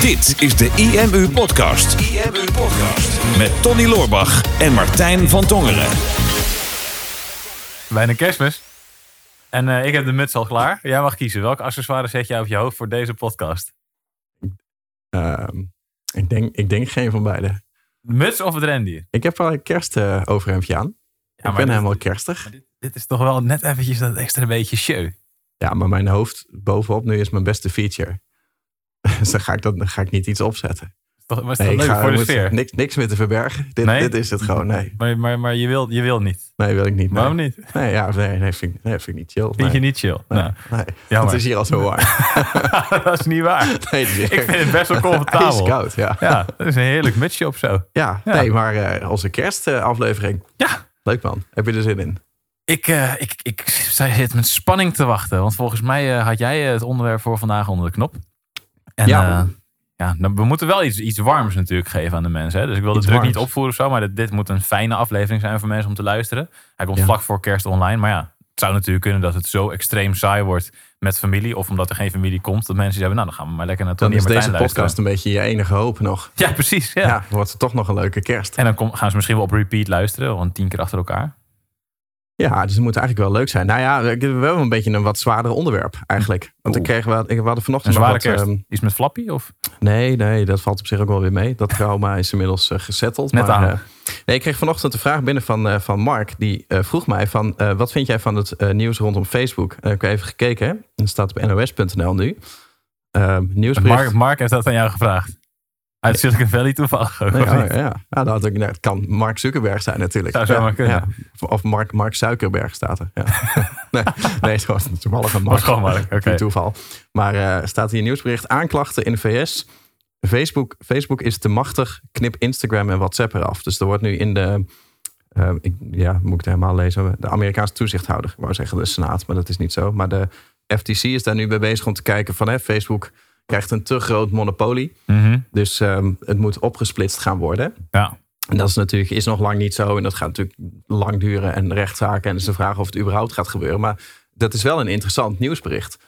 Dit is de IMU Podcast. IMU Podcast. Met Tony Loorbach en Martijn van Tongeren. Bijna kerstmis. En eh, ik heb de muts al klaar. Jij mag kiezen. Welke accessoire zet jij op je hoofd voor deze podcast? Ehm, ik, denk, ik denk geen van beide. De muts of het rendier? Ik heb wel een kerstoverhemdje aan. Ja, ik ben dit, helemaal kerstig. dit, dit is toch wel net eventjes dat extra beetje show. Ja, maar mijn hoofd bovenop nu is mijn beste feature. Dus dan ga ik, dat, dan ga ik niet iets opzetten. Toch ik leuk ga voor de sfeer? Niks, niks meer te verbergen. Dit, Nee? dit is het gewoon. Nee, Maar, maar, maar je, wil, je wil niet. nee wil ik niet. Nee, Waarom niet? nee, ja, nee, nee, vind, nee, vind ik niet chill. Vind nee. je niet chill? Nee, Nou, nee. Het is hier al zo warm. dat is niet waar. Nee, het is Ik vind het best wel comfortabel. koud, ja. Ja, dat is een heerlijk mutsje op zo. Ja, Ja. nee, maar eh, onze kerstaflevering. Ja. Leuk man. Heb je er zin in? Ik, eh, ik, ik zit met spanning te wachten. Want volgens mij eh, had jij het onderwerp voor vandaag onder de knop. En Ja. nou, we moeten wel iets, iets warms natuurlijk geven aan de mensen. Hè? Dus ik wil de Iets druk warms. niet opvoeren of zo. Maar dit, dit moet een fijne aflevering zijn voor mensen om te luisteren. Hij komt Ja. vlak voor kerst online. Maar ja, het zou natuurlijk kunnen dat het zo extreem saai wordt met familie. Of omdat er geen familie komt. Dat mensen zeggen, nou dan gaan we maar lekker naar Dan Tony is en deze podcast luisteren. een beetje je enige hoop nog. Ja, precies. Ja. Ja, wordt het toch nog een leuke kerst. En dan kom, gaan ze misschien wel op repeat luisteren. Want tien keer achter elkaar. Ja, dus het moet eigenlijk wel leuk zijn. Nou ja, we hebben wel een beetje een wat zwaarder onderwerp eigenlijk. Want ik kreeg wel, ik, we hadden Een vanochtend zware wat, ehm, Iets met Flappy? Of? nee, nee, dat valt op zich ook wel weer mee. Dat trauma is inmiddels uh, gesetteld. Net maar, aan. eh, nee, ik kreeg vanochtend een vraag binnen van, eh, van Mark. Die vroeg mij van, wat vind jij van het nieuws rondom Facebook? Ik heb even gekeken. Hè? Het staat op nos.nl nu. Ehm nieuwsbericht. Mark, Mark heeft dat aan jou gevraagd. Uit Silicon Valley toevallig ook. Ja, ja. Ja, dat, ik, nou, het kan Mark Zuckerberg zijn natuurlijk. Zou kunnen. Of- Mark, Mark Suikerberg staat er. Ja. nee, nee, het was toevallig een Mark. gewoon Mark, oké. Toeval. Maar eh, staat hier nieuwsbericht. Aanklachten in de VS. Facebook, Facebook is te machtig. Knip Instagram en WhatsApp eraf. Dus er wordt nu in de... eh, ik, ja, moet ik het helemaal lezen? De Amerikaanse toezichthouder. Ik wou zeggen de Senaat, maar dat is niet zo. Maar de FTC is daar nu mee bezig om te kijken van... Hè, Facebook krijgt een te groot monopolie. Mhm. Dus ehm, het moet opgesplitst gaan worden. Ja. En dat is natuurlijk is nog lang niet zo. En dat gaat natuurlijk lang duren en rechtszaken. En het is de vraag of het überhaupt gaat gebeuren. Maar dat is wel een interessant nieuwsbericht.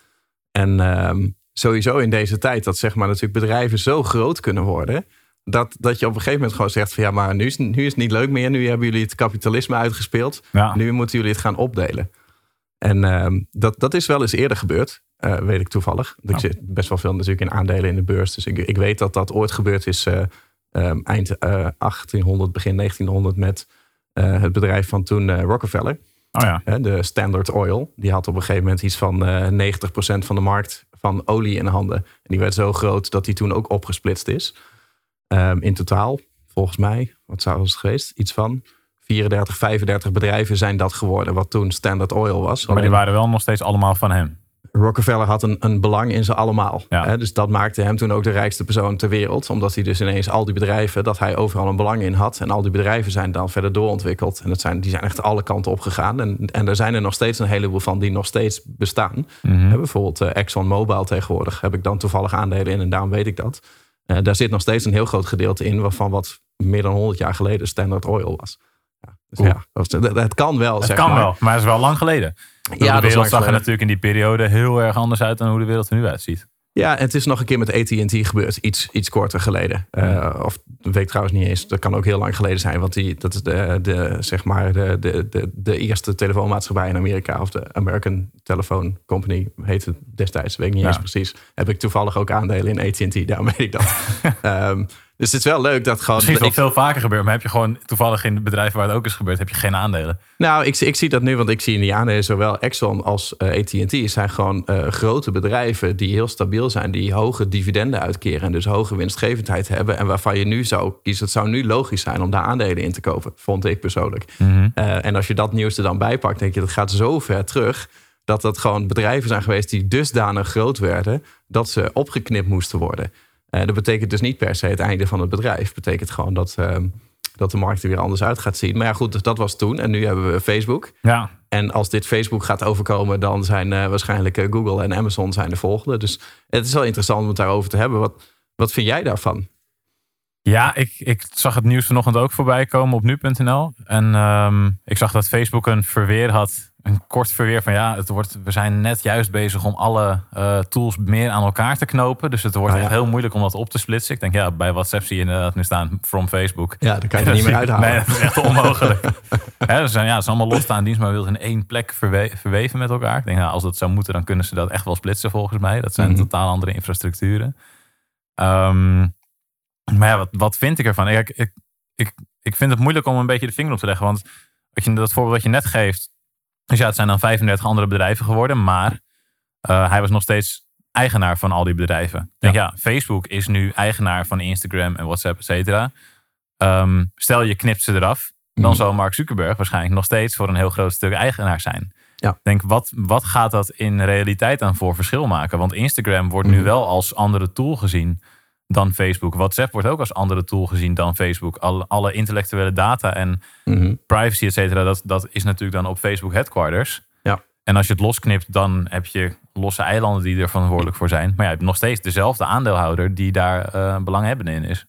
En ehm, sowieso in deze tijd dat zeg maar natuurlijk bedrijven zo groot kunnen worden. Dat, dat je op een gegeven moment gewoon zegt van ja, maar nu is, nu is het niet leuk meer. Nu hebben jullie het kapitalisme uitgespeeld. Ja. Nu moeten jullie het gaan opdelen. En ehm, dat, dat is wel eens eerder gebeurd, eh, weet ik toevallig. Ik Oh. zit best wel veel natuurlijk in aandelen in de beurs. Dus ik, ik weet dat dat ooit gebeurd is eh, ehm, eind eh, 1800, begin 1900 met eh, het bedrijf van toen eh, Rockefeller. Oh ja. De Standard Oil. Die had op een gegeven moment iets van eh 90% van de markt van olie in handen. En die werd zo groot dat die toen ook opgesplitst is. Ehm, in totaal, volgens mij, wat zou het geweest? Iets van 34, 35 bedrijven zijn dat geworden, wat toen Standard Oil was. Maar die waren wel nog steeds allemaal van hem. Rockefeller had een, een belang in ze allemaal. Ja. Hè? Dus dat maakte hem toen ook de rijkste persoon ter wereld. Omdat hij dus ineens al die bedrijven, dat hij overal een belang in had. En al die bedrijven zijn dan verder doorontwikkeld. En dat zijn, die zijn echt alle kanten opgegaan. En, en er zijn er nog steeds een heleboel van die nog steeds bestaan. Hè, bijvoorbeeld eh, ExxonMobil tegenwoordig heb ik dan toevallig aandelen in en daarom weet ik dat. Eh, daar zit nog steeds een heel groot gedeelte in waarvan wat meer dan 100 jaar geleden Standard Oil was. Ja, dus ja, dat, dat- dat kan wel. Het zeg kan maar. wel, maar het is wel lang geleden. Ja, de wereld zag er natuurlijk in die periode heel erg anders uit dan hoe de wereld er nu uitziet. Ja, het is nog een keer met AT&T gebeurd, iets, iets korter geleden. Ja. Eh, of dat weet ik trouwens niet eens. Dat kan ook heel lang geleden zijn, want die, dat is de, de, zeg maar de, de, de, de eerste telefoonmaatschappij in Amerika. Of de American Telephone Company heet het destijds, weet ik niet Ja. eens precies. Heb ik toevallig ook aandelen in AT&T, daarom weet ik dat. Ehm, dus het is wel leuk dat gewoon... Misschien is dat ik- veel vaker gebeurd, maar heb je gewoon toevallig in bedrijven waar het ook is gebeurd, heb je geen aandelen. Nou, ik, ik zie dat nu, want ik zie in die aandelen zowel Exxon als eh, AT&T zijn gewoon eh, grote bedrijven die heel stabiel zijn, die hoge dividenden uitkeren en dus hoge winstgevendheid hebben en waarvan je nu zou kiezen, het zou nu logisch zijn om daar aandelen in te kopen, vond ik persoonlijk. Eh, en als je dat nieuws er dan bij pakt, denk je dat gaat zo ver terug dat dat gewoon bedrijven zijn geweest die dusdanig groot werden dat ze opgeknipt moesten worden. Eh, dat betekent dus niet per se het einde van het bedrijf. Het betekent gewoon dat, ehm, dat de markt er weer anders uit gaat zien. Maar ja, goed, dat was toen. En nu hebben we Facebook. Ja, En als dit Facebook gaat overkomen, dan zijn eh, waarschijnlijk eh, Google en Amazon zijn de volgende. Dus het is wel interessant om het daarover te hebben. Wat, wat vind jij daarvan? Ja, ik, ik zag het nieuws vanochtend ook voorbij komen op nu.nl. En ehm, ik zag dat Facebook een verweer had. Een kort verweer van ja, het wordt, we zijn net juist bezig om alle uh, tools meer aan elkaar te knopen. Dus het wordt Oh ja. echt heel moeilijk om dat op te splitsen. Ik denk ja, bij WhatsApp zie je inderdaad nu staan from Facebook. Ja, daar kan je er niet meer uithalen. Nee, dat is echt onmogelijk. Hè, ze zijn, ja, het zijn allemaal losstaande diensten, maar willen in één plek verwe- verweven met elkaar. Ik denk, nou, als dat zou moeten, dan kunnen ze dat echt wel splitsen volgens mij. Dat zijn Mhm. totaal andere infrastructuren. Ehm, maar ja, wat, wat vind ik ervan? Kijk, ik, ik, ik vind het moeilijk om een beetje de vinger op te leggen. Want wat je, dat voorbeeld wat je net geeft. Dus ja, het zijn dan 35 andere bedrijven geworden. Maar eh, hij was nog steeds eigenaar van al die bedrijven. Denk, ja. Facebook is nu eigenaar van Instagram en WhatsApp, et cetera. Ehm, stel je knipt ze eraf. Dan Mhm. zal Mark Zuckerberg waarschijnlijk nog steeds voor een heel groot stuk eigenaar zijn. Ja. Denk, wat, wat gaat dat in realiteit dan voor verschil maken? Want Instagram wordt nu Mhm. wel als andere tool gezien dan Facebook. WhatsApp wordt ook als andere tool gezien dan Facebook. Alle, alle intellectuele data en Mhm. privacy, et cetera, dat, dat is natuurlijk dan op Facebook headquarters. Ja. En als je het losknipt, dan heb je losse eilanden die er verantwoordelijk voor zijn. Maar ja, je hebt nog steeds dezelfde aandeelhouder die daar eh belanghebbende in is.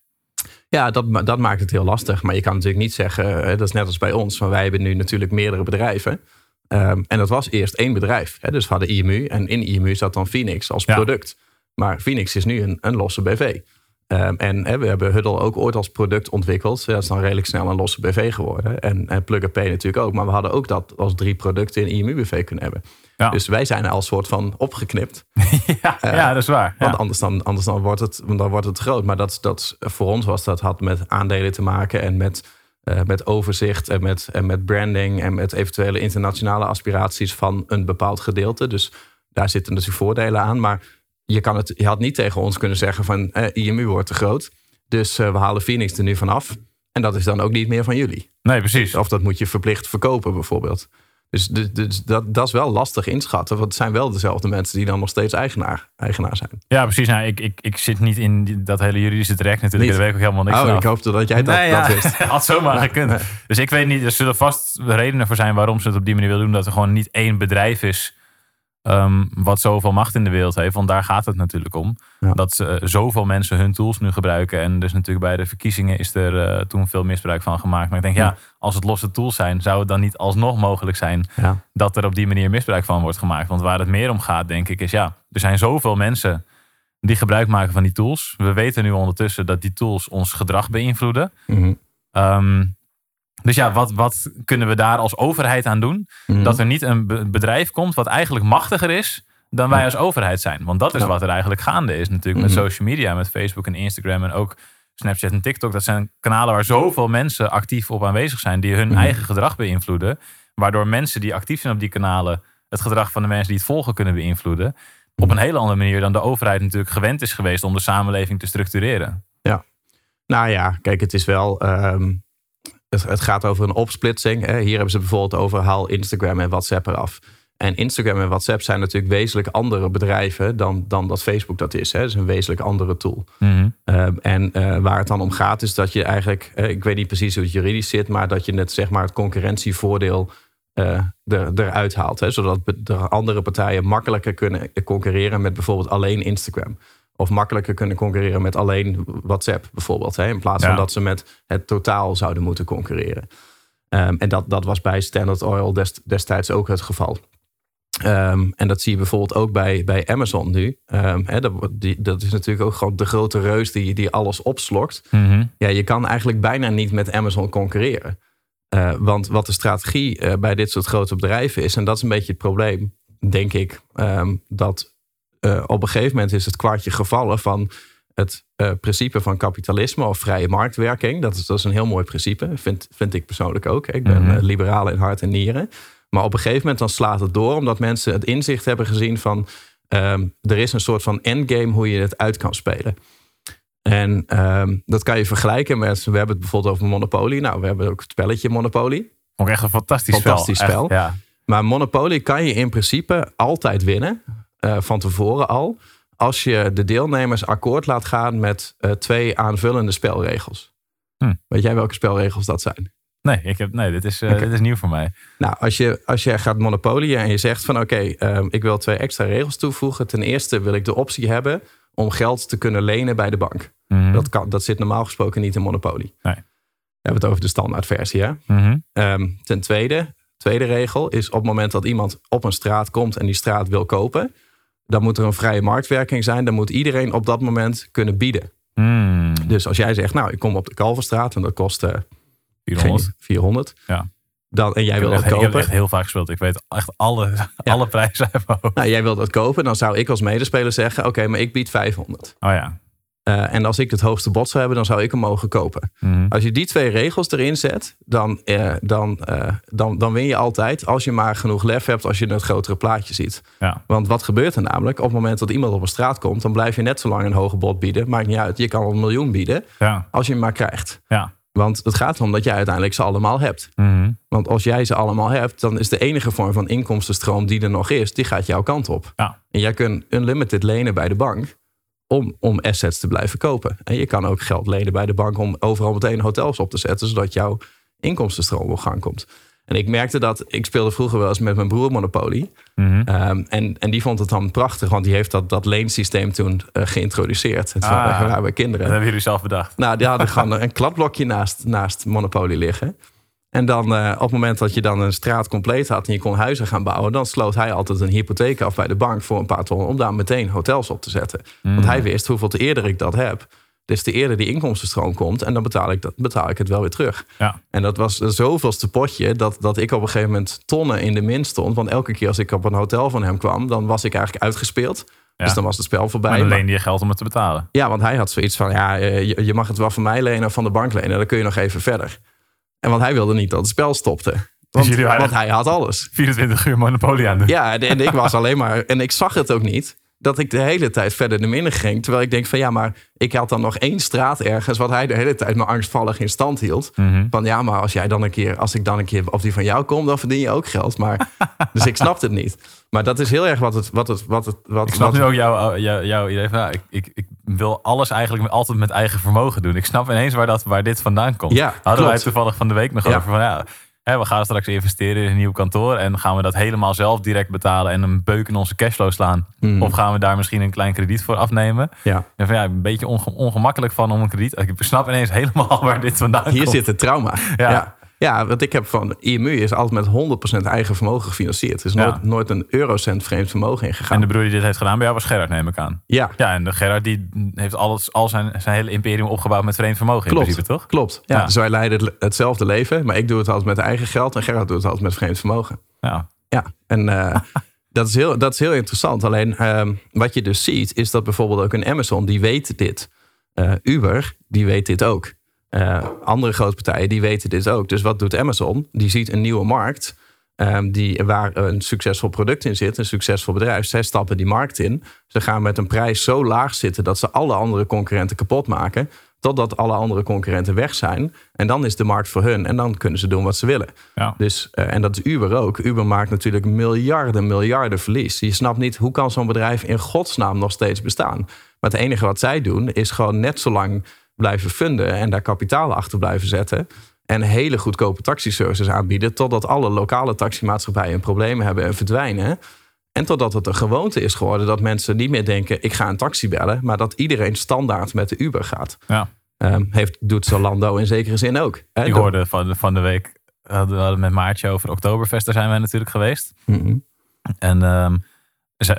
Ja, dat, dat maakt het heel lastig. Maar je kan natuurlijk niet zeggen, eh, dat is net als bij ons, want wij hebben nu natuurlijk meerdere bedrijven. Ehm, en dat was eerst één bedrijf. Hè? Dus we hadden IMU en in IMU zat dan Phoenix als Ja. Maar Phoenix is nu een, een losse BV. Ehm, en we hebben Huddle ook ooit als product ontwikkeld. Dat is dan redelijk snel een losse BV geworden. En, en Plug Pay natuurlijk ook. Maar we hadden ook dat als drie producten in IMU BV kunnen hebben. Ja. Dus wij zijn al soort van opgeknipt. ja, ja, dat is waar. Ja. Want anders, dan, anders dan, wordt het, dan wordt het groot. Maar dat, dat, voor ons was dat had met aandelen te maken en met, eh, met overzicht en met, en met branding en met eventuele internationale aspiraties van een bepaald gedeelte. Dus daar zitten natuurlijk voordelen aan. Maar je, kan het, je had niet tegen ons kunnen zeggen van eh, IMU wordt te groot. Dus eh, we halen Phoenix er nu vanaf. En dat is dan ook niet meer van jullie. Nee, precies. Of dat moet je verplicht verkopen bijvoorbeeld. Dus, dus, dus dat, dat is wel lastig inschatten. Want het zijn wel dezelfde mensen die dan nog steeds eigenaar, eigenaar zijn. Ja, precies. Nou, ik, ik, ik zit niet in die- dat hele juridische traject natuurlijk. Niet? Daar weet ik ook helemaal niks Oh, van. ik hoopte dat jij dat, Nee, dat ja, wist. had zomaar gekund. nee. Dus ik weet niet, er zullen vast redenen voor zijn waarom ze het op die manier willen doen. Dat er gewoon niet één bedrijf is ehm, wat zoveel macht in de wereld heeft. Want daar gaat het natuurlijk om. Ja. Dat ze, eh, zoveel mensen hun tools nu gebruiken. En dus natuurlijk bij de verkiezingen is er eh, toen veel misbruik van gemaakt. Maar ik denk, ja, als het losse tools zijn, zou het dan niet alsnog mogelijk zijn Ja. dat er op die manier misbruik van wordt gemaakt. Want waar het meer om gaat, denk ik, is ja, er zijn zoveel mensen die gebruik maken van die tools. We weten nu ondertussen dat die tools ons gedrag beïnvloeden. Ehm, dus ja, wat, wat kunnen we daar als overheid aan doen? Mhm. Dat er niet een be- bedrijf komt wat eigenlijk machtiger is dan wij als overheid zijn. Want dat is Ja. wat er eigenlijk gaande is natuurlijk met Mhm. social media, met Facebook en Instagram en ook Snapchat en TikTok. Dat zijn kanalen waar zoveel mensen actief op aanwezig zijn die hun Mhm. eigen gedrag beïnvloeden. Waardoor mensen die actief zijn op die kanalen het gedrag van de mensen die het volgen kunnen beïnvloeden. Op een hele andere manier dan de overheid natuurlijk gewend is geweest om de samenleving te structureren. Nou ja, kijk, het is wel. ehm, het, het gaat over een opsplitsing. Hè. Hier hebben ze bijvoorbeeld over haal Instagram en WhatsApp eraf. En Instagram en WhatsApp zijn natuurlijk wezenlijk andere bedrijven dan, dan dat Facebook dat is. Hè. Het is een wezenlijk andere tool. Mhm. Ehm, en eh, waar het dan om gaat, is dat je eigenlijk, eh, ik weet niet precies hoe het juridisch zit, maar dat je net zeg maar het concurrentievoordeel eh, er, eruit haalt. Hè, zodat de andere partijen makkelijker kunnen concurreren met bijvoorbeeld alleen Instagram. Of makkelijker kunnen concurreren met alleen WhatsApp bijvoorbeeld. Hè, in plaats van Ja. dat ze met het totaal zouden moeten concurreren. Ehm, en dat, dat was bij Standard Oil dest- destijds ook het geval. Ehm, en dat zie je bijvoorbeeld ook bij, bij Amazon nu. Ehm, hè, dat, die, dat is natuurlijk ook gewoon de grote reus die, die alles opslokt. Mhm. Ja, je kan eigenlijk bijna niet met Amazon concurreren. Eh, want wat de strategie eh, bij dit soort grote bedrijven is, en dat is een beetje het probleem, denk ik, dat eh, op een gegeven moment is het kwartje gevallen van het eh, principe van kapitalisme of vrije marktwerking. Dat is, dat is een heel mooi principe, vind, vind ik persoonlijk ook. Ik ben eh, liberaal in hart en nieren. Maar op een gegeven moment dan slaat het door, omdat mensen het inzicht hebben gezien van ehm, er is een soort van endgame hoe je het uit kan spelen. En ehm, dat kan je vergelijken met, we hebben het bijvoorbeeld over Monopoly. Nou, we hebben ook het spelletje Monopoly. Ook echt een fantastisch, Fantastisch spel. spel. Echt, ja. Maar Monopoly kan je in principe altijd winnen, eh, van tevoren al, als je de deelnemers akkoord laat gaan met eh, twee aanvullende spelregels. Hm. Weet jij welke spelregels dat zijn? Nee, ik heb, nee dit, is, eh, dit is nieuw voor mij. Nou, als je, als je gaat monopolieën en je zegt van oké, ehm, ik wil twee extra regels toevoegen. Ten eerste wil ik de optie hebben om geld te kunnen lenen bij de bank. Mhm. Dat, kan, dat zit normaal gesproken niet in Monopoly. Nee. We hebben het over de standaardversie. Hè? Mhm. Ehm, ten tweede, tweede regel is op het moment dat iemand op een straat komt en die straat wil kopen, dan moet er een vrije marktwerking zijn. Dan moet iedereen op dat moment kunnen bieden. Hmm. Dus als jij zegt, nou, ik kom op de Kalverstraat en dat kost eh, 400. geen- 400. Ja. Dan, en jij Ik wil dat echt, ik heb kopen. echt heel vaak gespeeld. Ik weet echt alle, alle prijzen. Nou, jij wil dat kopen, dan zou ik als medespeler zeggen: Oké, maar ik bied 500. Oh ja. Eh, en als ik het hoogste bod zou hebben, dan zou ik hem mogen kopen. Mhm. Als je die twee regels erin zet, dan, eh, dan, eh, dan, dan win je altijd. Als je maar genoeg lef hebt, als je het grotere plaatje ziet. Ja. Want wat gebeurt er namelijk? Op het moment dat iemand op een straat komt, dan blijf je net zo lang een hoge bod bieden. Maakt niet uit. Je kan een miljoen bieden Ja. als je hem maar krijgt. Ja. Want het gaat erom dat jij uiteindelijk ze allemaal hebt. Mhm. Want als jij ze allemaal hebt, dan is de enige vorm van inkomstenstroom die er nog is, die gaat jouw kant op. Ja. En jij kunt unlimited lenen bij de bank om, om assets te blijven kopen. En je kan ook geld lenen bij de bank om overal meteen hotels op te zetten, zodat jouw inkomstenstroom op gang komt. En ik merkte dat, ik speelde vroeger wel eens met mijn broer Monopoly. Mhm. Ehm, en, en die vond het dan prachtig, want die heeft dat, dat leensysteem toen eh, geïntroduceerd. Het Ah. waren, kinderen. Dat hebben jullie zelf bedacht. Nou, die hadden gewoon een kladblokje naast, naast Monopoly liggen. En dan eh, op het moment dat je dan een straat compleet had en je kon huizen gaan bouwen, dan sloot hij altijd een hypotheek af bij de bank voor een paar ton om daar meteen hotels op te zetten. Want hij wist hoeveel te eerder ik dat heb, des te eerder die inkomstenstroom komt en dan betaal ik, dat, betaal ik het wel weer terug. Ja. En dat was een zoveelste potje dat, dat ik op een gegeven moment tonnen in de min stond. Want elke keer als ik op een hotel van hem kwam, dan was ik eigenlijk uitgespeeld. Ja. Dus dan was het spel voorbij. Maar dan leende je geld om het te betalen. ja, want hij had zoiets van, ja, eh, je, je mag het wel van mij lenen of van de bank lenen. Dan kun je nog even verder. En want hij wilde niet dat het spel stopte. Want, waren- want hij had alles. 24 uur Monopoly aan doen. Ja, en, en ik was alleen maar... En ik zag het ook niet. Dat ik de hele tijd verder de minnen ging. Terwijl ik denk van ja, maar ik had dan nog één straat ergens... wat hij de hele tijd me angstvallig in stand hield. Mhm. Van ja, maar als jij dan een keer... als ik dan een keer op die van jou kom, dan verdien je ook geld. Maar, dus ik snapte het niet. Maar dat is heel erg wat het... Wat het, wat het wat, Ik snap wat, nu ook jouw, jouw, jouw idee van, ik, ik, ik wil alles eigenlijk altijd met eigen vermogen doen. Ik snap ineens waar, dat, waar dit vandaan komt. Ja, Hadden wij klopt. het toevallig van de week nog Ja. over. Van, ja, we gaan straks investeren in een nieuw kantoor en gaan we dat helemaal zelf direct betalen en een beuk in onze cashflow slaan. Mhm. Of gaan we daar misschien een klein krediet voor afnemen? Ja. En van, ja, een beetje onge- ongemakkelijk van om een krediet. Ik snap ineens helemaal waar dit vandaan Hier komt. zit het trauma. Ja. Ja. Ja. want ik heb van IMU is altijd met 100% eigen vermogen gefinancierd. Er is Ja. nooit, nooit een eurocent vreemd vermogen ingegaan. En de broer die dit heeft gedaan bij jou was Gerard, neem ik aan. Ja, Ja, en de Gerard die heeft alles, al zijn, zijn hele imperium opgebouwd met vreemd vermogen in klopt. principe, toch? Klopt. Ja, Ja. Dus wij leiden het- hetzelfde leven, maar ik doe het altijd met eigen geld en Gerard doet het altijd met vreemd vermogen. Ja. Ja, en eh, dat, is heel, dat is heel interessant. Alleen ehm, wat je dus ziet, is dat bijvoorbeeld ook een Amazon, die weet dit. Eh, Uber, die weet dit ook. Eh, andere grote partijen, die weten dit ook. Dus wat doet Amazon? Die ziet een nieuwe markt ehm, die, waar een succesvol product in zit, een succesvol bedrijf. Zij stappen die markt in. Ze gaan met een prijs zo laag zitten dat ze alle andere concurrenten kapot maken. Totdat alle andere concurrenten weg zijn. En dan is de markt voor hun. En dan kunnen ze doen wat ze willen. Ja. Dus, eh, en dat is Uber ook. Uber maakt natuurlijk miljarden, miljarden verlies. Je snapt niet hoe kan zo'n bedrijf in godsnaam nog steeds bestaan. Maar het enige wat zij doen is gewoon net zo lang blijven funden en daar kapitaal achter blijven zetten. En hele goedkope taxiservices aanbieden. Totdat alle lokale taximaatschappijen een probleem hebben en verdwijnen. En totdat het een gewoonte is geworden dat mensen niet meer denken: ik ga een taxi bellen. Maar dat iedereen standaard met de Uber gaat. ja. Ehm, heeft, doet Zalando in zekere zin ook. hè? Ik hoorde van, de- van de week, hadden we hadden met Maartje over Oktoberfest, daar zijn wij natuurlijk geweest. Mhm. En ehm,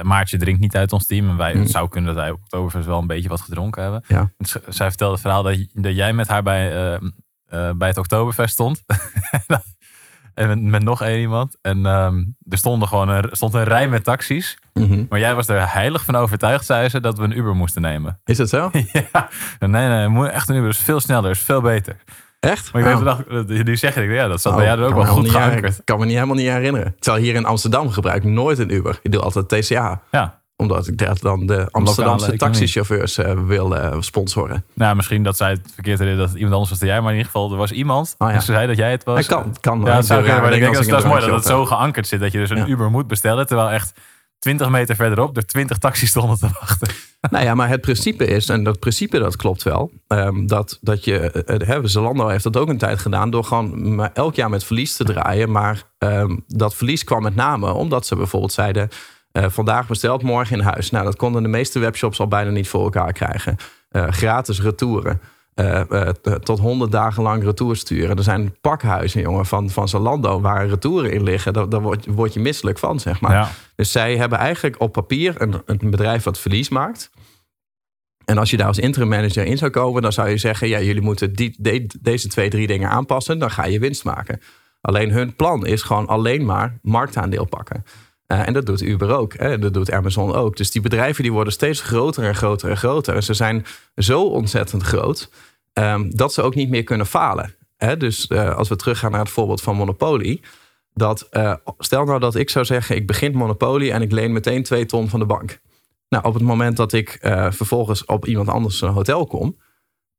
Maartje drinkt niet uit ons team. En wij, Mm. het zou kunnen dat wij op Oktoberfest wel een beetje wat gedronken hebben. Ja. Zij vertelde het verhaal dat, dat jij met haar bij, ehm, eh, bij het Oktoberfest stond. en met, met nog één iemand. En ehm, er stonden gewoon een, stond een rij met taxis. Mhm. Maar jij was er heilig van overtuigd, zei ze, dat we een Uber moesten nemen. Is het zo? ja. Nee, nee, echt een Uber is veel sneller, is veel beter. Echt? Maar ik Oh. dacht, eh, nu zeg ik, ja, dat zat Oh, bij jou er ook wel goed geankerd. her- kan me niet helemaal niet herinneren. Terwijl hier in Amsterdam gebruik ik nooit een Uber. Ik doe altijd TCA. Ja, Omdat ik daar dan de Amsterdamse taxichauffeurs eh, wil eh, sponsoren. nou, misschien dat zij het verkeerd deden dat iemand anders was dan jij, maar in ieder geval, er was iemand. Oh ja. En ze zei dat jij het was. Hij kan, kan Ja, dat zou kunnen, maar ik denk dat, dat is mooi dat het zo zo geankerd zit dat je dus een Ja. Uber moet bestellen, terwijl echt 20 meter verderop er 20 taxis stonden te wachten. Nou ja, maar het principe is, en dat principe dat klopt wel, ehm, dat, dat je, eh, hè, Zalando heeft dat ook een tijd gedaan door gewoon elk jaar met verlies te draaien. Maar ehm, dat verlies kwam met name omdat ze bijvoorbeeld zeiden, eh, vandaag besteld, morgen in huis. Nou, dat konden de meeste webshops al bijna niet voor elkaar krijgen. eh, gratis retouren. Eh, eh, tot honderd dagen lang retour sturen. Er zijn pakhuizen, jongen, van, van Zalando waar retouren in liggen. Daar, daar word, word je misselijk van, zeg maar. Ja. Dus zij hebben eigenlijk op papier een, een bedrijf wat verlies maakt. En als je daar als interim manager in zou komen, dan zou je zeggen: ja, jullie moeten die, de- deze twee, drie dingen aanpassen. Dan ga je winst maken. Alleen hun plan is gewoon alleen maar marktaandeel pakken. Eh, en dat doet Uber ook. Hè? Dat doet Amazon ook. Dus die bedrijven die worden steeds groter en groter en groter. En ze zijn zo ontzettend groot ehm, dat ze ook niet meer kunnen falen. Hè? Dus eh, als we teruggaan naar het voorbeeld van Monopoly. Dat, eh, stel nou dat ik zou zeggen, ik begin Monopoly en ik leen meteen twee ton van de bank. Nou, op het moment dat ik vervolgens op iemand anders een hotel kom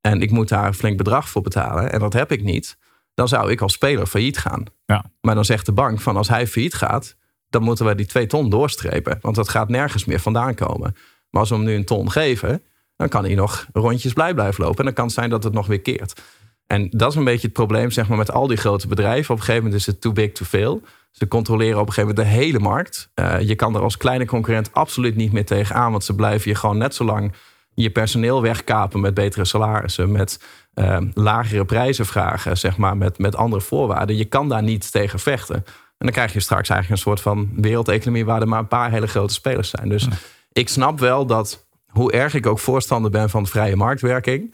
en ik moet daar een flink bedrag voor betalen en dat heb ik niet, dan zou ik als speler failliet gaan. Ja. Maar dan zegt de bank van als hij failliet gaat, dan moeten we die twee ton doorstrepen, want dat gaat nergens meer vandaan komen. Maar als we hem nu een ton geven, dan kan hij nog rondjes blij blijven lopen en dan kan het zijn dat het nog weer keert. En dat is een beetje het probleem zeg maar, met al die grote bedrijven. Op een gegeven moment is het too big to fail. Ze controleren op een gegeven moment de hele markt. Eh, je kan er als kleine concurrent absoluut niet meer tegenaan. Want ze blijven je gewoon net zo lang je personeel wegkapen met betere salarissen. Met eh, lagere prijzen vragen, zeg maar, met, met andere voorwaarden. Je kan daar niet tegen vechten. En dan krijg je straks eigenlijk een soort van wereldeconomie... waar er maar een paar hele grote spelers zijn. Dus ik snap wel dat, hoe erg ik ook voorstander ben van vrije marktwerking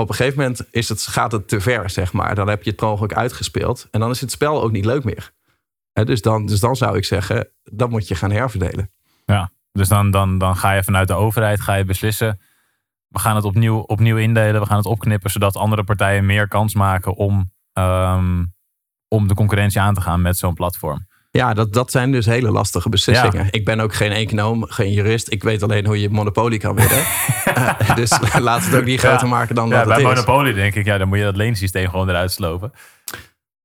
op een gegeven moment is het, gaat het te ver, zeg maar. Dan heb je het per ongeluk uitgespeeld. En dan is het spel ook niet leuk meer. Dus, dan, dus dan zou ik zeggen, dan moet je gaan herverdelen. Ja, dus dan, dan, dan ga je vanuit de overheid ga je beslissen. We gaan het opnieuw, opnieuw indelen. We gaan het opknippen. Zodat andere partijen meer kans maken om, ehm, om de concurrentie aan te gaan met zo'n platform. Ja, dat, dat zijn dus hele lastige beslissingen. Ik ben ook geen econoom, geen jurist. Ik weet alleen hoe je monopolie kan winnen. Eh, dus laat het ook niet groter Ja. maken dan Ja, dat bij het is. Monopoly denk ik, ja, dan moet je dat leensysteem gewoon eruit slopen.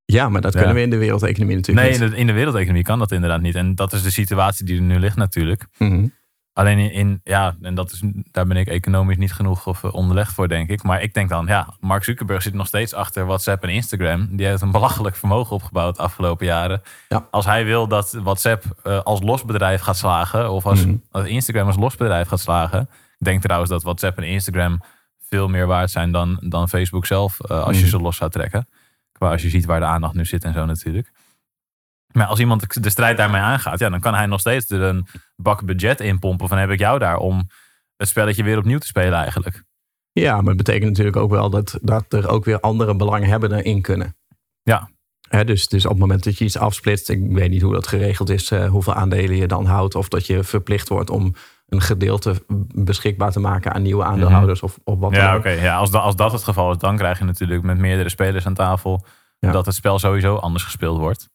Ja, maar dat Ja. kunnen we in de wereldeconomie natuurlijk Nee, in niet. de, in de wereldeconomie kan dat inderdaad niet. En dat is de situatie die er nu ligt natuurlijk. Mhm. Alleen in, in- ja, en dat is, daar ben ik economisch niet genoeg of eh, onderlegd voor, denk ik. Maar ik denk dan, ja, Mark Zuckerberg zit nog steeds achter WhatsApp en Instagram. Die heeft een belachelijk vermogen opgebouwd de afgelopen jaren. Ja. Als hij wil dat WhatsApp eh, als losbedrijf gaat slagen, of als, Mhm. als Instagram als losbedrijf gaat slagen. Ik denk trouwens dat WhatsApp en Instagram veel meer waard zijn dan, dan Facebook zelf, eh, als je Mhm. ze los zou trekken. Qua als je ziet waar de aandacht nu zit en zo natuurlijk. Maar als iemand de strijd daarmee aangaat, ja, dan kan hij nog steeds er een bak budget in pompen. Van heb ik jou daar om het spelletje weer opnieuw te spelen eigenlijk. Ja, maar het betekent natuurlijk ook wel dat, dat er ook weer andere belanghebbenden in kunnen. Ja. Dus, dus op het moment dat je iets afsplitst, ik weet niet hoe dat geregeld is, eh, hoeveel aandelen je dan houdt, of dat je verplicht wordt om een gedeelte beschikbaar te maken aan nieuwe aandeelhouders of, of wat dan Ja, oké. Ja, als, da- als dat het geval is, dan krijg je natuurlijk met meerdere spelers aan tafel Ja. dat het spel sowieso anders gespeeld wordt.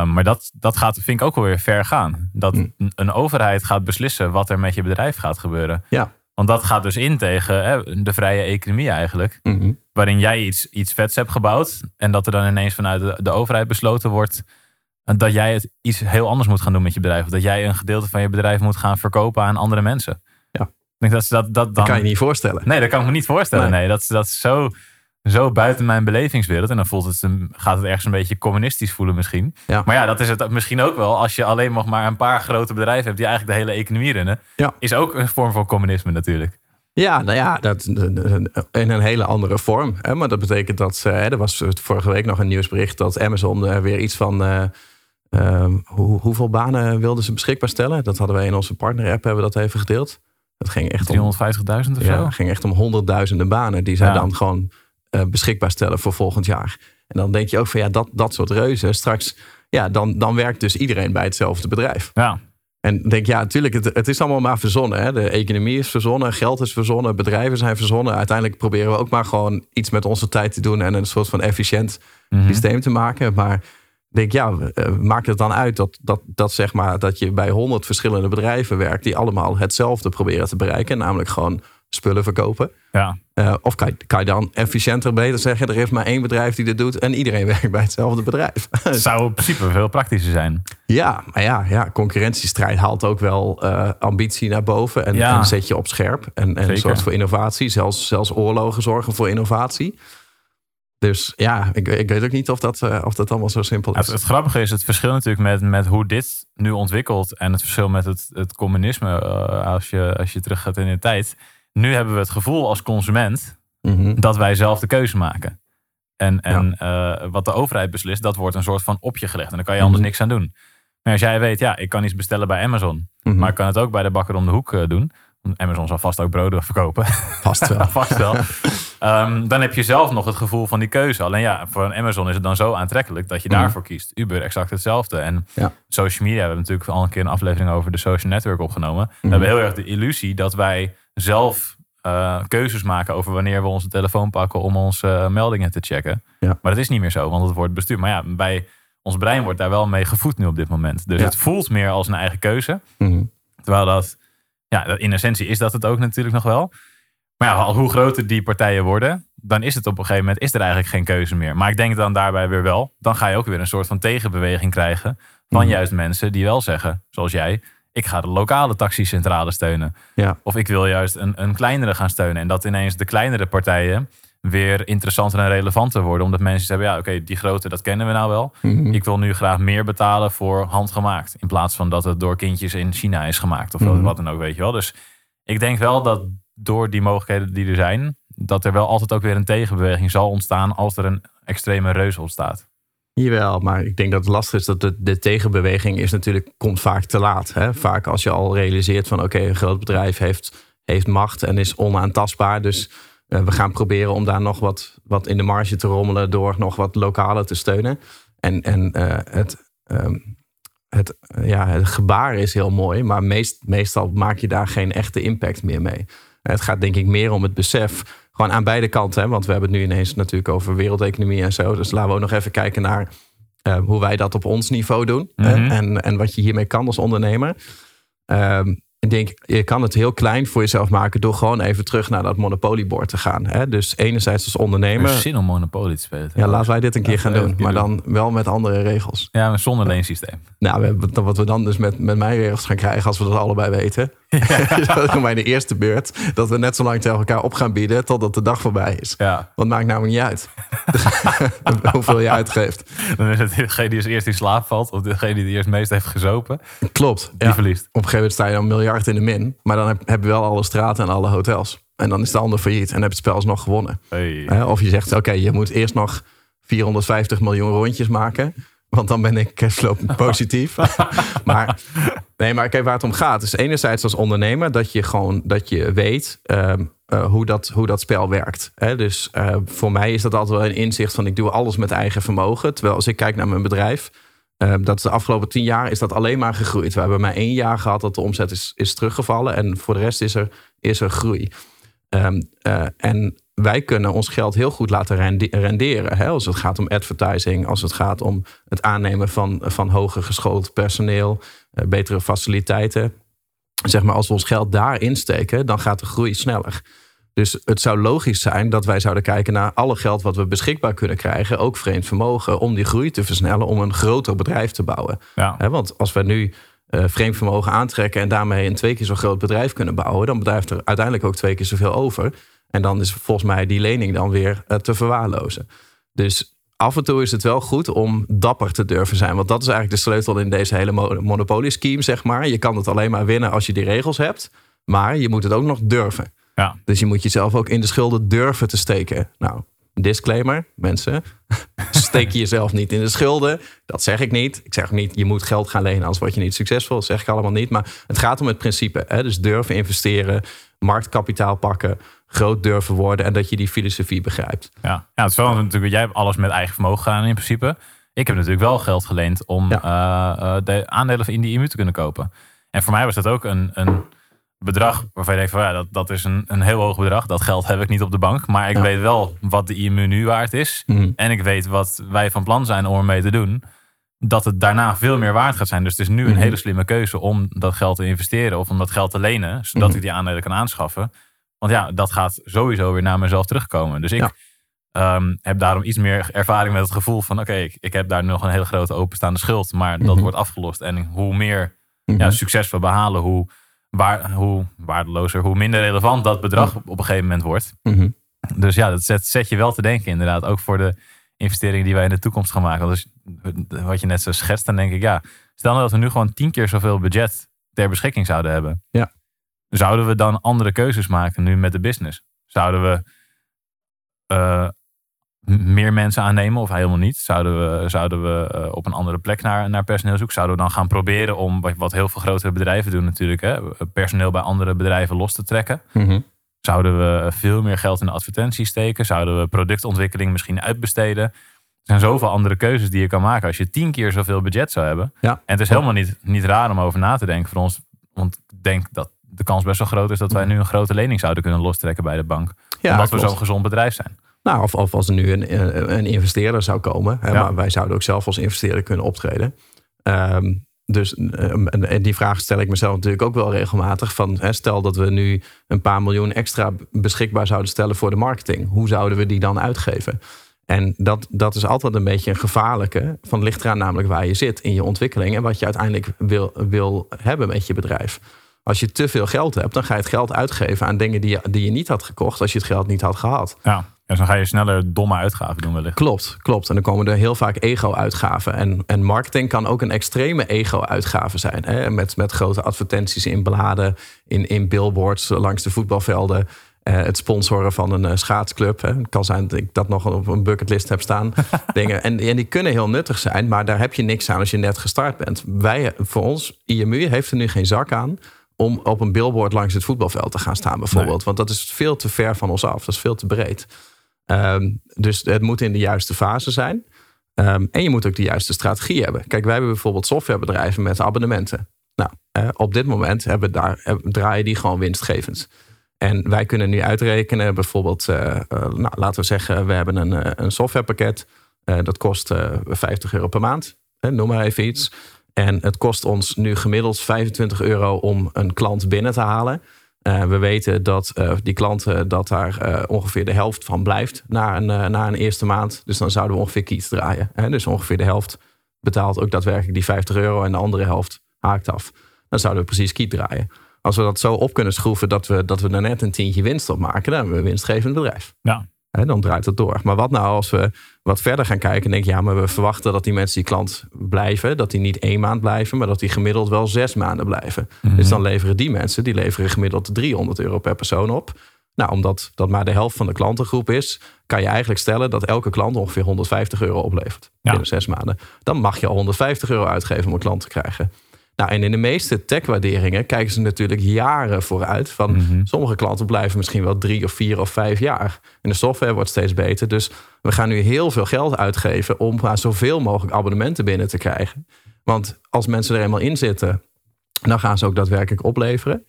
Ehm, maar dat, dat gaat, vind ik ook wel weer ver gaan. Dat Mm. een- overheid gaat beslissen wat er met je bedrijf gaat gebeuren. Ja. Want dat gaat dus in tegen hè, de vrije economie eigenlijk. Mhm. waarin jij iets, iets vets hebt gebouwd. En dat er dan ineens vanuit de, de overheid besloten wordt. dat jij het iets heel anders moet gaan doen met je bedrijf. Of dat jij een gedeelte van je bedrijf moet gaan verkopen aan andere mensen. Ja. Ik denk dat ze dat, dat dan. Dat kan je niet voorstellen. Nee, dat kan ik me niet voorstellen. Nee. Nee, dat, dat is zo, zo buiten mijn belevingswereld. En dan voelt het, een- gaat het ergens een beetje communistisch voelen misschien. Ja. Maar ja, dat is het misschien ook wel. Als je alleen nog maar een paar grote bedrijven hebt die eigenlijk de hele economie runnen. Ja. Is ook een vorm van communisme natuurlijk. Ja, nou ja, dat, in een hele andere vorm. Hè? Maar dat betekent dat, eh, er was vorige week nog een nieuwsbericht dat Amazon eh, weer iets van, eh, ehm, hoe, hoeveel banen wilden ze beschikbaar stellen? Dat hadden wij in onze partner-app, hebben we dat even gedeeld. Dat ging echt om, 350.000 of ja, zo. ging echt om honderdduizenden banen die zij Ja. dan gewoon beschikbaar stellen voor volgend jaar. En dan denk je ook van ja, dat, dat soort reuzen, straks, ja, dan, dan werkt dus iedereen bij hetzelfde bedrijf. Ja, En denk, ja, natuurlijk, het, het is allemaal maar verzonnen. Hè? De economie is verzonnen, geld is verzonnen, bedrijven zijn verzonnen. Uiteindelijk proberen we ook maar gewoon iets met onze tijd te doen en een soort van efficiënt Mhm. systeem te maken. Maar denk, ja, eh, maakt het dan uit dat, dat, dat, zeg maar, dat je bij honderd verschillende bedrijven werkt die allemaal hetzelfde proberen te bereiken, namelijk gewoon spullen verkopen. ja. Eh, of kan je, kan je dan efficiënter beter zeggen, er is maar één bedrijf die dit doet en iedereen werkt bij hetzelfde bedrijf. Het zou in principe veel praktischer zijn. Ja, maar ja, ja concurrentiestrijd haalt ook wel eh, ambitie naar boven. En, Ja. en zet je op scherp. En, en zorgt voor innovatie. Zelfs, zelfs oorlogen zorgen voor innovatie. Dus ja, ik, ik weet ook niet of dat, eh, of dat allemaal zo simpel is. het grappige is het verschil natuurlijk met, met hoe dit nu ontwikkelt. En het verschil met het, het communisme. als, je, als je terug gaat in de tijd. Nu hebben we het gevoel als consument Mhm. dat wij zelf de keuze maken. En, en eh, wat de overheid beslist, dat wordt een soort van op je gelegd. En daar kan je anders Mhm. niks aan doen. Maar als jij weet, ja, ik kan iets bestellen bij Amazon. Mhm. Maar ik kan het ook bij de bakker om de hoek eh, doen. Want Amazon zal vast ook broden verkopen. Vast wel. vast wel. Ehm, dan heb je zelf nog het gevoel van die keuze. Alleen ja, voor een Amazon is het dan zo aantrekkelijk dat je daarvoor kiest. Uber exact hetzelfde. En Ja. social media, we hebben natuurlijk al een keer een aflevering over de social network opgenomen. We hebben heel erg de illusie dat wij zelf eh, keuzes maken over wanneer we onze telefoon pakken om onze eh, meldingen te checken. Ja. Maar dat is niet meer zo, want het wordt bestuurd. Maar ja, bij ons brein wordt daar wel mee gevoed nu op dit moment. Dus Ja. het voelt meer als een eigen keuze. Mhm. Terwijl dat, ja, in essentie is dat het ook natuurlijk nog wel. Maar ja, hoe groter die partijen worden, dan is het op een gegeven moment is er eigenlijk geen keuze meer. Maar ik denk dan daarbij weer wel, dan ga je ook weer een soort van tegenbeweging krijgen van Mhm. juist mensen die wel zeggen, zoals jij, ik ga de lokale taxicentrale steunen. Ja. Of ik wil juist een, een kleinere gaan steunen. En dat ineens de kleinere partijen weer interessanter en relevanter worden. Omdat mensen zeggen, ja oké, die grote, dat kennen we nou wel. Mhm. Ik wil nu graag meer betalen voor handgemaakt. In plaats van dat het door kindjes in China is gemaakt. Of Mhm. wat dan ook, weet je wel. Dus ik denk wel dat door die mogelijkheden die er zijn... dat er wel altijd ook weer een tegenbeweging zal ontstaan... als er een extreme reus ontstaat. Jawel, maar ik denk dat het lastig is dat de, tegenbeweging is natuurlijk, komt vaak te laat. Hè? Vaak als je al realiseert van oké, een groot bedrijf heeft, heeft macht en is onaantastbaar. Dus eh, we gaan proberen om daar nog wat, wat in de marge te rommelen door nog wat lokale te steunen. En, en eh, het, ehm, het, ja, het gebaar is heel mooi, maar meest, meestal maak je daar geen echte impact meer mee. Het gaat denk ik meer om het besef, gewoon aan beide kanten. Hè? Want we hebben het nu ineens natuurlijk over wereldeconomie en zo. Dus laten we ook nog even kijken naar eh, hoe wij dat op ons niveau doen. hè? Mhm. En, en wat je hiermee kan als ondernemer. Ehm, ik denk, je kan het heel klein voor jezelf maken door gewoon even terug naar dat monopoliebord te gaan. Hè? Dus enerzijds als Er ondernemer. is zin om Monopoly te spelen. Ja, laten wij dit een keer gaan doen. Maar dan wel met andere regels. Ja, maar zonder leensysteem. Nou, wat we dan dus met, met mijn regels gaan krijgen, als we dat allebei weten. is dat de eerste beurt, dat we net zo lang tegen elkaar op gaan bieden totdat de dag voorbij is. Ja, Want maakt namelijk niet uit hoeveel je uitgeeft. dan is het degene die als eerst in slaap valt... of degene die eerst meest heeft gezopen, Klopt. die Ja. verliest. Op een gegeven moment sta je dan een miljard in de min. Maar dan heb, heb je wel alle straten en alle hotels. En dan is de ander failliet en heb je het spel alsnog gewonnen. Hey. Of je zegt, oké, je moet eerst nog 450 miljoen rondjes maken. Want dan ben ik cashflow positief. maar, nee, maar kijk waar het om gaat. is enerzijds als ondernemer dat je gewoon dat je weet ehm, eh, hoe, dat, hoe dat spel werkt. Hè? Dus eh, voor mij is dat altijd wel een inzicht van ik doe alles met eigen vermogen. Terwijl als ik kijk naar mijn bedrijf, dat is de afgelopen tien jaar is dat alleen maar gegroeid. We hebben maar één jaar gehad dat de omzet is, is teruggevallen. En voor de rest is er, is er groei. Ehm, eh, en wij kunnen ons geld heel goed laten rende- renderen. Hè? Als het gaat om advertising, als het gaat om het aannemen van, van hoger geschoold personeel, eh, betere faciliteiten. Zeg maar, als we ons geld daarin steken, dan gaat de groei sneller. Dus het zou logisch zijn dat wij zouden kijken naar alle geld wat we beschikbaar kunnen krijgen, ook vreemd vermogen, om die groei te versnellen, om een groter bedrijf te bouwen. Ja. Want als we nu eh, vreemd vermogen aantrekken en daarmee een twee keer zo groot bedrijf kunnen bouwen, dan blijft er uiteindelijk ook twee keer zoveel over. En dan is volgens mij die lening dan weer eh, te verwaarlozen. Dus af en toe is het wel goed om dapper te durven zijn. Want dat is eigenlijk de sleutel in deze hele mo- monopolie-scheme, zeg maar. Je kan het alleen maar winnen als je die regels hebt. Maar je moet het ook nog durven. Ja. Dus je moet jezelf ook in de schulden durven te steken. Nou, disclaimer, mensen. Steek jezelf niet in de schulden. Dat zeg ik niet. Ik zeg ook niet, je moet geld gaan lenen, anders word je niet succesvol. Dat zeg ik allemaal niet. Maar het gaat om het principe. Hè? Dus durven investeren, marktkapitaal pakken, groot durven worden en dat je die filosofie begrijpt. Ja, ja het is wel natuurlijk, jij hebt alles met eigen vermogen gedaan in principe. Ik heb natuurlijk wel geld geleend om eh, eh, de aandelen in die IMU te kunnen kopen. En voor mij was dat ook een, een bedrag waarvan je denkt van ja, dat, dat is een, een heel hoog bedrag. Dat geld heb ik niet op de bank. Maar ik Ja. weet wel wat de IMU nu waard is. Mhm. En ik weet wat wij van plan zijn om ermee te doen. Dat het daarna veel meer waard gaat zijn. Dus het is nu een Mhm. hele slimme keuze om dat geld te investeren. Of om dat geld te lenen. Zodat Mhm. ik die aandelen kan aanschaffen. Want ja, dat gaat sowieso weer naar mezelf terugkomen. Dus ik Ja. ehm, heb daarom iets meer ervaring met het gevoel van... oké, ik, ik heb daar nog een hele grote openstaande schuld. Maar dat wordt afgelost. En hoe meer ja, succes we behalen... Hoe, waar, hoe waardelozer, hoe minder relevant dat bedrag op, een gegeven moment wordt. Mhm. Dus ja, dat zet, zet je wel te denken inderdaad. Ook voor de investeringen die wij in de toekomst gaan maken. Als- wat je net zo schetst, dan denk ik... ja, stel nou dat we nu gewoon tien keer zoveel budget ter beschikking zouden hebben. Ja. Zouden we dan andere keuzes maken nu met de business? Zouden we uh, meer mensen aannemen of helemaal niet? Zouden we, zouden we uh, op een andere plek naar, naar personeel zoeken? Zouden we dan gaan proberen om, wat heel veel grotere bedrijven doen natuurlijk, hè, personeel bij andere bedrijven los te trekken? Mm Zouden we veel meer geld in de advertenties steken? Zouden we productontwikkeling misschien uitbesteden? Er zijn zoveel andere keuzes die je kan maken als je tien keer zoveel budget zou hebben. Ja. En het is helemaal niet, niet raar om over na te denken voor ons. Want ik denk dat de kans best wel groot is dat wij nu een grote lening zouden kunnen lostrekken bij de bank. Ja, omdat we zo'n gezond bedrijf zijn. Nou, of, of als er nu een, een investeerder zou komen. Hè, Ja. Maar wij zouden ook zelf als investeerder kunnen optreden. Ehm, dus ehm, en- en die vraag stel ik mezelf natuurlijk ook wel regelmatig. Van, hè, stel dat we nu een paar miljoen extra beschikbaar zouden stellen voor de marketing. Hoe zouden we die dan uitgeven? En dat, dat is altijd een beetje een gevaarlijke. Van het ligt eraan namelijk waar je zit in je ontwikkeling. En wat je uiteindelijk wil, wil hebben met je bedrijf. Als je te veel geld hebt, dan ga je het geld uitgeven aan dingen die je, die je niet had gekocht. Als je het geld niet had gehad. Ja. Dus dan ga je sneller domme uitgaven doen wellicht. Klopt, klopt. En dan komen er heel vaak ego-uitgaven. En, en marketing kan ook een extreme ego-uitgave zijn. Hè? Met, met grote advertenties in bladen, in, in billboards langs de voetbalvelden. eh, het sponsoren van een eh, schaatsclub. Hè? Het kan zijn dat ik dat nog op een bucketlist heb staan. dingen. En, en die kunnen heel nuttig zijn, maar daar heb je niks aan als je net gestart bent. Wij, voor ons, IMU heeft er nu geen zak aan om op een billboard langs het voetbalveld te gaan staan, bijvoorbeeld. Want dat is veel te ver van ons af. Dat is veel te breed. Ehm, dus het moet in de juiste fase zijn. Ehm, en je moet ook de juiste strategie hebben. Kijk, wij hebben bijvoorbeeld softwarebedrijven met abonnementen. Nou, eh, op dit moment hebben daar, eh, draaien die gewoon winstgevend. En wij kunnen nu uitrekenen, bijvoorbeeld, eh, nou, laten we zeggen, we hebben een, een softwarepakket. Dat kost eh, 50 euro per maand. Noem maar even iets. En het kost ons nu gemiddeld 25 euro om een klant binnen te halen. Eh, we weten dat eh, die klanten dat daar eh, ongeveer de helft van blijft na een, na een eerste maand. Dus dan zouden we ongeveer kiets draaien. Hè? Dus ongeveer de helft betaalt ook daadwerkelijk die 50 euro en de andere helft haakt af. Dan zouden we precies kiet draaien. Als we dat zo op kunnen schroeven dat we, dat we er net een tientje winst op maken, dan hebben we een winstgevend bedrijf. Ja. Hè, dan draait het door. Maar wat nou als we wat verder gaan kijken en denken, ja, maar we verwachten dat die mensen die klant blijven, dat die niet één maand blijven, maar dat die gemiddeld wel zes maanden blijven. Dus dan leveren die mensen, die leveren gemiddeld 300 euro per persoon op. Nou, omdat dat maar de helft van de klantengroep is, kan je eigenlijk stellen dat elke klant ongeveer 150 euro oplevert Ja. binnen zes maanden. Dan mag je al 150 euro uitgeven om een klant te krijgen. Nou, en in de meeste tech-waarderingen kijken ze natuurlijk jaren vooruit. Van sommige klanten blijven misschien wel drie of vier of vijf jaar. En de software wordt steeds beter. Dus we gaan nu heel veel geld uitgeven om maar zoveel mogelijk abonnementen binnen te krijgen. Want als mensen er eenmaal in zitten, dan gaan ze ook daadwerkelijk opleveren.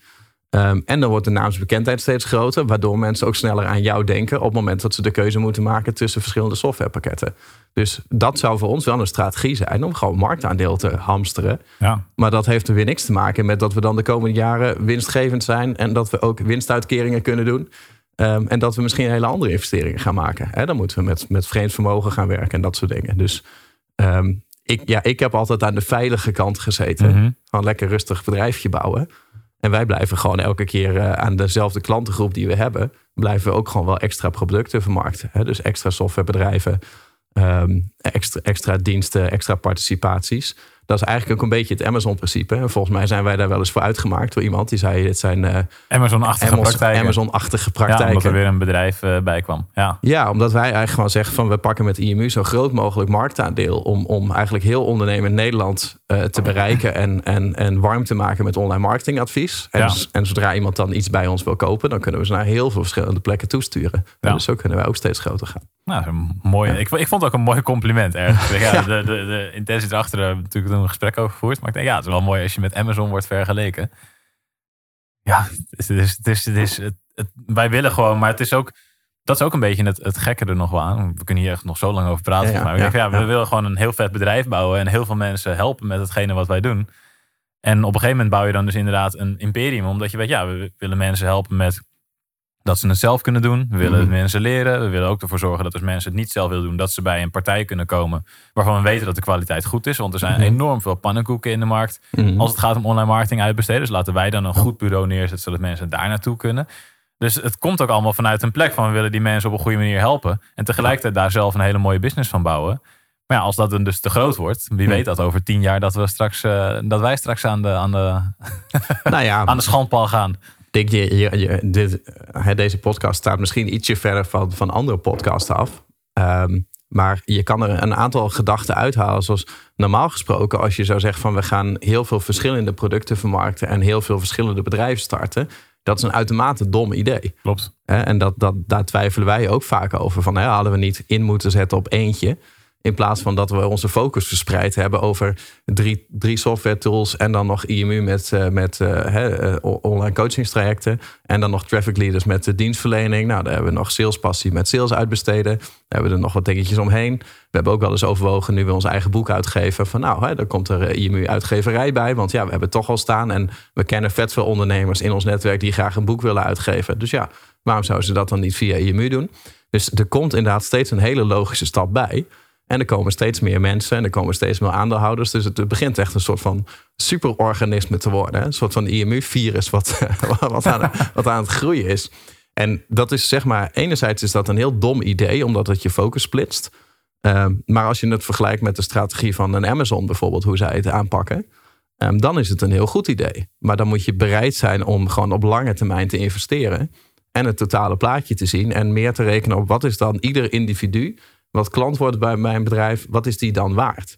Ehm, en dan wordt de naamsbekendheid steeds groter, waardoor mensen ook sneller aan jou denken op het moment dat ze de keuze moeten maken tussen verschillende softwarepakketten. Dus dat zou voor ons wel een strategie zijn om gewoon marktaandeel te hamsteren. Ja. Maar dat heeft er weer niks te maken met dat we dan de komende jaren winstgevend zijn en dat we ook winstuitkeringen kunnen doen. Ehm, en dat we misschien hele andere investeringen gaan maken. Dan moeten we met, met vreemd vermogen gaan werken en dat soort dingen. Dus ehm, ik, ja, ik heb altijd aan de veilige kant gezeten. Mhm. Gewoon lekker rustig bedrijfje bouwen. En wij blijven gewoon elke keer eh, aan dezelfde klantengroep die we hebben, blijven we ook gewoon wel extra producten vermarkten. Hè? Dus extra softwarebedrijven, ehm, extra, extra diensten, extra participaties. Dat is eigenlijk ook een beetje het Amazon-principe. En volgens mij zijn wij daar wel eens voor uitgemaakt door iemand die zei: dit zijn eh, Amazon-achtige Amazon- praktijken. Amazon-achtige ja, omdat praktijken. er weer een bedrijf eh, bij kwam. Ja. Ja, omdat wij eigenlijk gewoon zeggen van we pakken met IMU zo groot mogelijk marktaandeel om, om eigenlijk heel ondernemend Nederland eh, te bereiken en, en, en warm te maken met online marketingadvies. En, Ja. z- en zodra iemand dan iets bij ons wil kopen, dan kunnen we ze naar heel veel verschillende plekken toesturen. En. Dus zo kunnen wij ook steeds groter gaan. Nou, een mooi. Ik, ik vond het ook een mooi compliment ergens. Ja, De, de, de intentie erachter hebben we natuurlijk een gesprek over gevoerd. Maar ik denk, ja, het is wel mooi als je met Amazon wordt vergeleken. Ja, het is, het is, het is, het, het- wij willen gewoon, maar het is ook, dat is ook een beetje het, het gekke er nog wel aan. We kunnen hier echt nog zo lang over praten. Mij. Ik denk, ja, we willen gewoon een heel vet bedrijf bouwen en heel veel mensen helpen met hetgene wat wij doen. En op een gegeven moment bouw je dan dus inderdaad een imperium, omdat je weet, ja, we willen mensen helpen met dat ze het zelf kunnen doen. We willen Mhm. mensen leren. We willen ook ervoor zorgen dat als mensen het niet zelf willen doen, dat ze bij een partij kunnen komen waarvan we weten dat de kwaliteit goed is. Want er zijn Mhm. enorm veel pannenkoeken in de markt. Mhm. Als het gaat om online marketing uitbesteden. Dus laten wij dan een goed bureau neerzetten, zodat mensen daar naartoe kunnen. Dus het komt ook allemaal vanuit een plek van we willen die mensen op een goede manier helpen. En tegelijkertijd daar zelf een hele mooie business van bouwen. Maar ja, als dat dan dus te groot wordt, wie weet dat over tien jaar dat, we straks, eh, dat wij straks aan de, aan, de, nou ja, aan de schandpaal gaan. Denk je, je, je dit, hè, deze podcast staat misschien ietsje verder van, van andere podcasts af. Ehm, maar je kan er een aantal gedachten uithalen. Zoals normaal gesproken, als je zou zeggen van we gaan heel veel verschillende producten vermarkten en heel veel verschillende bedrijven starten. Dat is een uitermate dom idee. Klopt. Hè, En dat, dat, daar twijfelen wij ook vaak over. Van, ja, hadden we niet in moeten zetten op eentje. In plaats van dat we onze focus verspreid hebben over drie, drie software tools. En dan nog IMU met, eh, met eh, hè, eh, o- online coachingstrajecten. En dan nog traffic leaders met de dienstverlening. Nou, daar hebben we nog salespassie met sales uitbesteden. Daar hebben we er nog wat dingetjes omheen. We hebben ook wel eens overwogen, nu we ons eigen boek uitgeven. Van nou, hè, dan komt er eh, IMU uitgeverij bij. Want ja, we hebben toch al staan. En we kennen vet veel ondernemers in ons netwerk die graag een boek willen uitgeven. Dus ja, waarom zouden ze dat dan niet via IMU doen? Dus er komt inderdaad steeds een hele logische stap bij. En er komen steeds meer mensen en er komen steeds meer aandeelhouders. Dus het begint echt een soort van superorganisme te worden. Een soort van IMU-virus wat, wat, aan, wat aan het groeien is. En dat is zeg maar, enerzijds is dat een heel dom idee, omdat het je focus splitst. Ehm, maar als je het vergelijkt met de strategie van een Amazon bijvoorbeeld, hoe zij het aanpakken, ehm, dan is het een heel goed idee. Maar dan moet je bereid zijn om gewoon op lange termijn te investeren en het totale plaatje te zien en meer te rekenen op wat is dan ieder individu wat klant wordt bij mijn bedrijf, wat is die dan waard?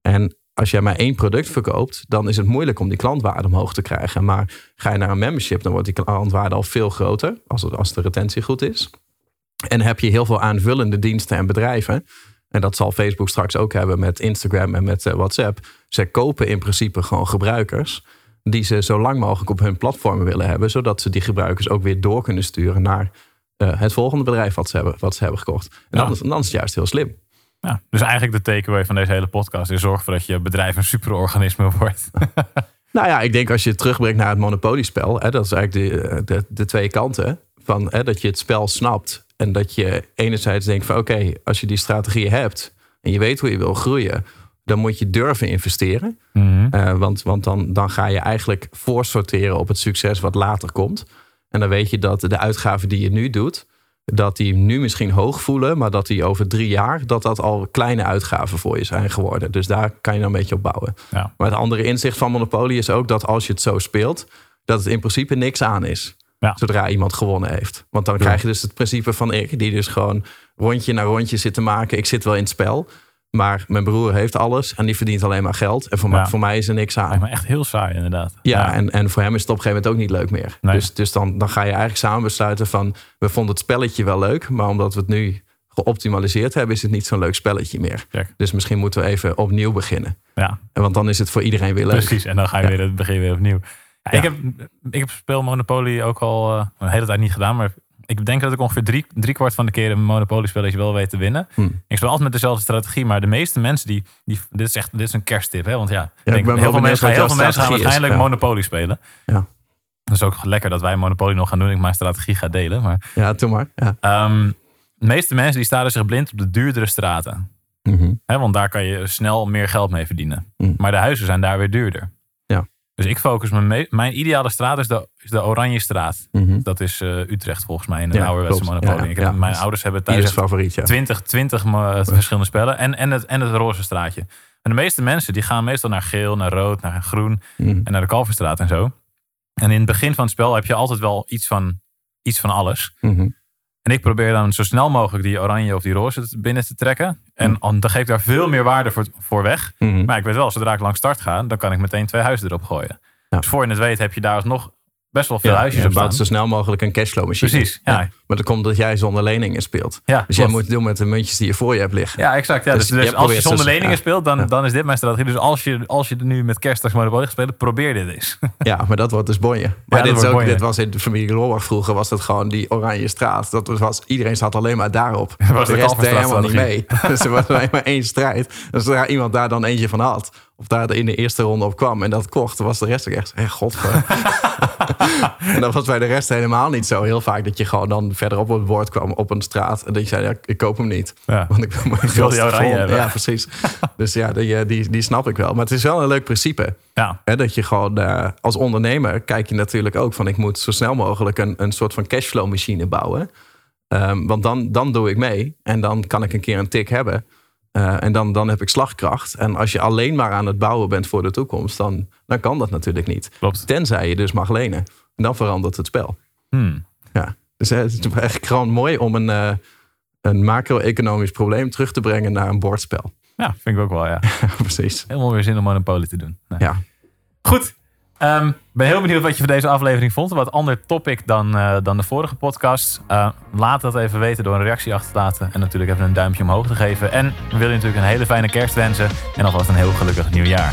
En als jij maar één product verkoopt, dan is het moeilijk om die klantwaarde omhoog te krijgen. Maar ga je naar een membership, dan wordt die klantwaarde al veel groter, als, het- als de retentie goed is. En heb je heel veel aanvullende diensten en bedrijven. En dat zal Facebook straks ook hebben met Instagram en met eh, WhatsApp. Zij kopen in principe gewoon gebruikers die ze zo lang mogelijk op hun platformen willen hebben, zodat ze die gebruikers ook weer door kunnen sturen naar eh, het volgende bedrijf wat ze hebben, wat ze hebben gekocht. En Ja. dan, is- dan is het juist heel slim. Ja, dus eigenlijk de takeaway van deze hele podcast is zorg ervoor dat je bedrijf een superorganisme wordt. Nou ja, ik denk als je het terugbrengt naar het monopoliespel, hè, dat is eigenlijk de, de, de twee kanten. Van, hè, dat je het spel snapt en dat je enerzijds denkt van oké, als je die strategie hebt en je weet hoe je wil groeien, dan moet je durven investeren. Mhm. Eh, want want dan, dan ga je eigenlijk voorsorteren op het succes wat later komt. En dan weet je dat de uitgaven die je nu doet, dat die nu misschien hoog voelen, maar dat die over drie jaar, dat dat al kleine uitgaven voor je zijn geworden. Dus daar kan je dan een beetje op bouwen. Ja. Maar het andere inzicht van Monopoly is ook dat als je het zo speelt, dat het in principe niks aan is. Ja. Zodra iemand gewonnen heeft. Want dan krijg je dus het principe van ik, die dus gewoon rondje na rondje zit te maken. Ik zit wel in het spel, maar mijn broer heeft alles en die verdient alleen maar geld. En voor, Ja. mij, voor mij is er niks aan. Me echt heel saai inderdaad. Ja, En, en voor hem is het op een gegeven moment ook niet leuk meer. Nee. Dus, dus dan, dan ga je eigenlijk samen besluiten van... we vonden het spelletje wel leuk... maar omdat we het nu geoptimaliseerd hebben... is het niet zo'n leuk spelletje meer. Check. Dus misschien moeten we even opnieuw beginnen. ja, En Want dan is het voor iedereen weer leuk. precies. En dan ga je Ja. weer het begin weer opnieuw. Ik, heb, ik heb speel Monopoly ook al eh, een hele tijd niet gedaan, maar ik denk dat ik ongeveer drie, drie kwart van de keer een spelletje wel weet te winnen. Hm. Ik speel altijd met dezelfde strategie, maar de meeste mensen die, die dit is echt dit is een kersttip, hè? Want ja, ik denk, heel veel mensen, heel veel mensen gaan is. waarschijnlijk Ja. Monopoly spelen. Ja. Dat is ook lekker dat wij Monopoly nog gaan doen. Ik mijn strategie ga delen. Maar Ja, doe maar. Ja. ehm, de meeste mensen die staren zich blind op de duurdere straten. Mhm. Hè, want daar kan je snel meer geld mee verdienen. Mm. Maar de huizen zijn daar weer duurder. Dus ik focus me. Mijn ideale straat is de, is de Oranje Straat. Mhm. Dat is eh, Utrecht volgens mij in een Ja, ouderwetse. Ja, ja, ja. mijn ouders hebben thuis favoriet, ja. 20, 20 mo- verschillende spellen. En, en, het, en het roze straatje. En de meeste mensen die gaan meestal naar geel, naar rood, naar groen Mhm. en naar de Kalverstraat en zo. En in het begin van het spel heb je altijd wel iets van, iets van alles. Mhm. En ik probeer dan zo snel mogelijk die oranje of die roze binnen te trekken. En dan geef ik daar veel meer waarde voor, voor weg. Mhm. Maar ik weet wel, zodra ik langs start ga, dan kan ik meteen twee huizen erop gooien. Ja. Dus voor je het weet heb je daar alsnog best wel veel Ja, huisjes je op bouwt staan. zo snel mogelijk een cashflow machine. Precies, ja. Maar dat komt dat jij zonder leningen speelt. Ja, Dus jij moet doen met de muntjes die je voor je hebt liggen. Ja, exact. Ja. Dus Dus, dus als je zonder zo- leningen ja. speelt, dan, dan is dit mijn strategie. Dus als je, als je nu met kerst straks Monopoly gaat spelen, probeer dit eens. Ja, maar dat wordt dus bonje. Maar dit, is ook, bonje. dit was in de familie Loorbach vroeger, was dat gewoon die oranje straat. Dat was, iedereen zat alleen maar daarop. was de de rest deed helemaal niet mee. dus er was alleen maar één strijd. Dus zodra iemand daar dan eentje van had, of daar in de eerste ronde op kwam en dat kocht, was de rest ook echt, god. en dat was bij de rest helemaal niet zo. Heel vaak dat je gewoon dan verderop op het bord kwam op een straat en dat je zei, ja, ik koop hem niet. Ja. Want ik wil mijn geld oranje hebben. Ja, precies. dus ja, die, die, die snap ik wel. Maar het is wel een leuk principe. Ja, Hè, dat je gewoon eh, als ondernemer kijk je natuurlijk ook van ik moet zo snel mogelijk een, een soort van cashflow machine bouwen. Ehm, want dan, dan doe ik mee en dan kan ik een keer een tik hebben. Eh, en dan, dan heb ik slagkracht. En als je alleen maar aan het bouwen bent voor de toekomst, dan, dan kan dat natuurlijk niet. klopt. Tenzij je dus mag lenen. En dan verandert het spel. Hmm. Dus het is eigenlijk gewoon mooi om een, eh, een macro-economisch probleem terug te brengen naar een bordspel. Ja, vind ik ook wel, ja. Precies. Helemaal weer zin om Monopoly te doen. Nee. Ja. Goed. Ehm, ben heel benieuwd wat je van deze aflevering vond. Wat ander topic dan, eh, dan de vorige podcast. Eh, laat dat even weten door een reactie achter te laten. En natuurlijk even een duimpje omhoog te geven. En we willen je natuurlijk een hele fijne kerst wensen. En alvast een heel gelukkig nieuwjaar.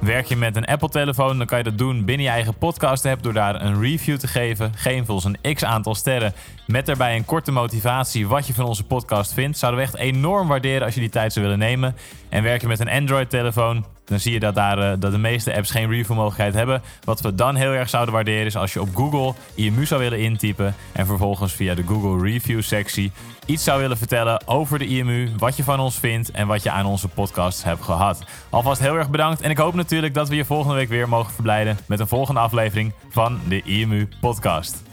Werk je met een Apple-telefoon, dan kan je dat doen binnen je eigen podcast-app door daar een review te geven. Geef ons een x aantal sterren met daarbij een korte motivatie wat je van onze podcast vindt. Zouden we echt enorm waarderen als je die tijd zou willen nemen. En werk je met een Android-telefoon, dan zie je dat, daar, eh, dat de meeste apps geen review-mogelijkheid hebben. Wat we dan heel erg zouden waarderen is als je op Google IMU zou willen intypen en vervolgens via de Google Review-sectie iets zou willen vertellen over de IMU, wat je van ons vindt en wat je aan onze podcast hebt gehad. Alvast heel erg bedankt en ik hoop natuurlijk dat we je volgende week weer mogen verblijden met een volgende aflevering van de IMU Podcast.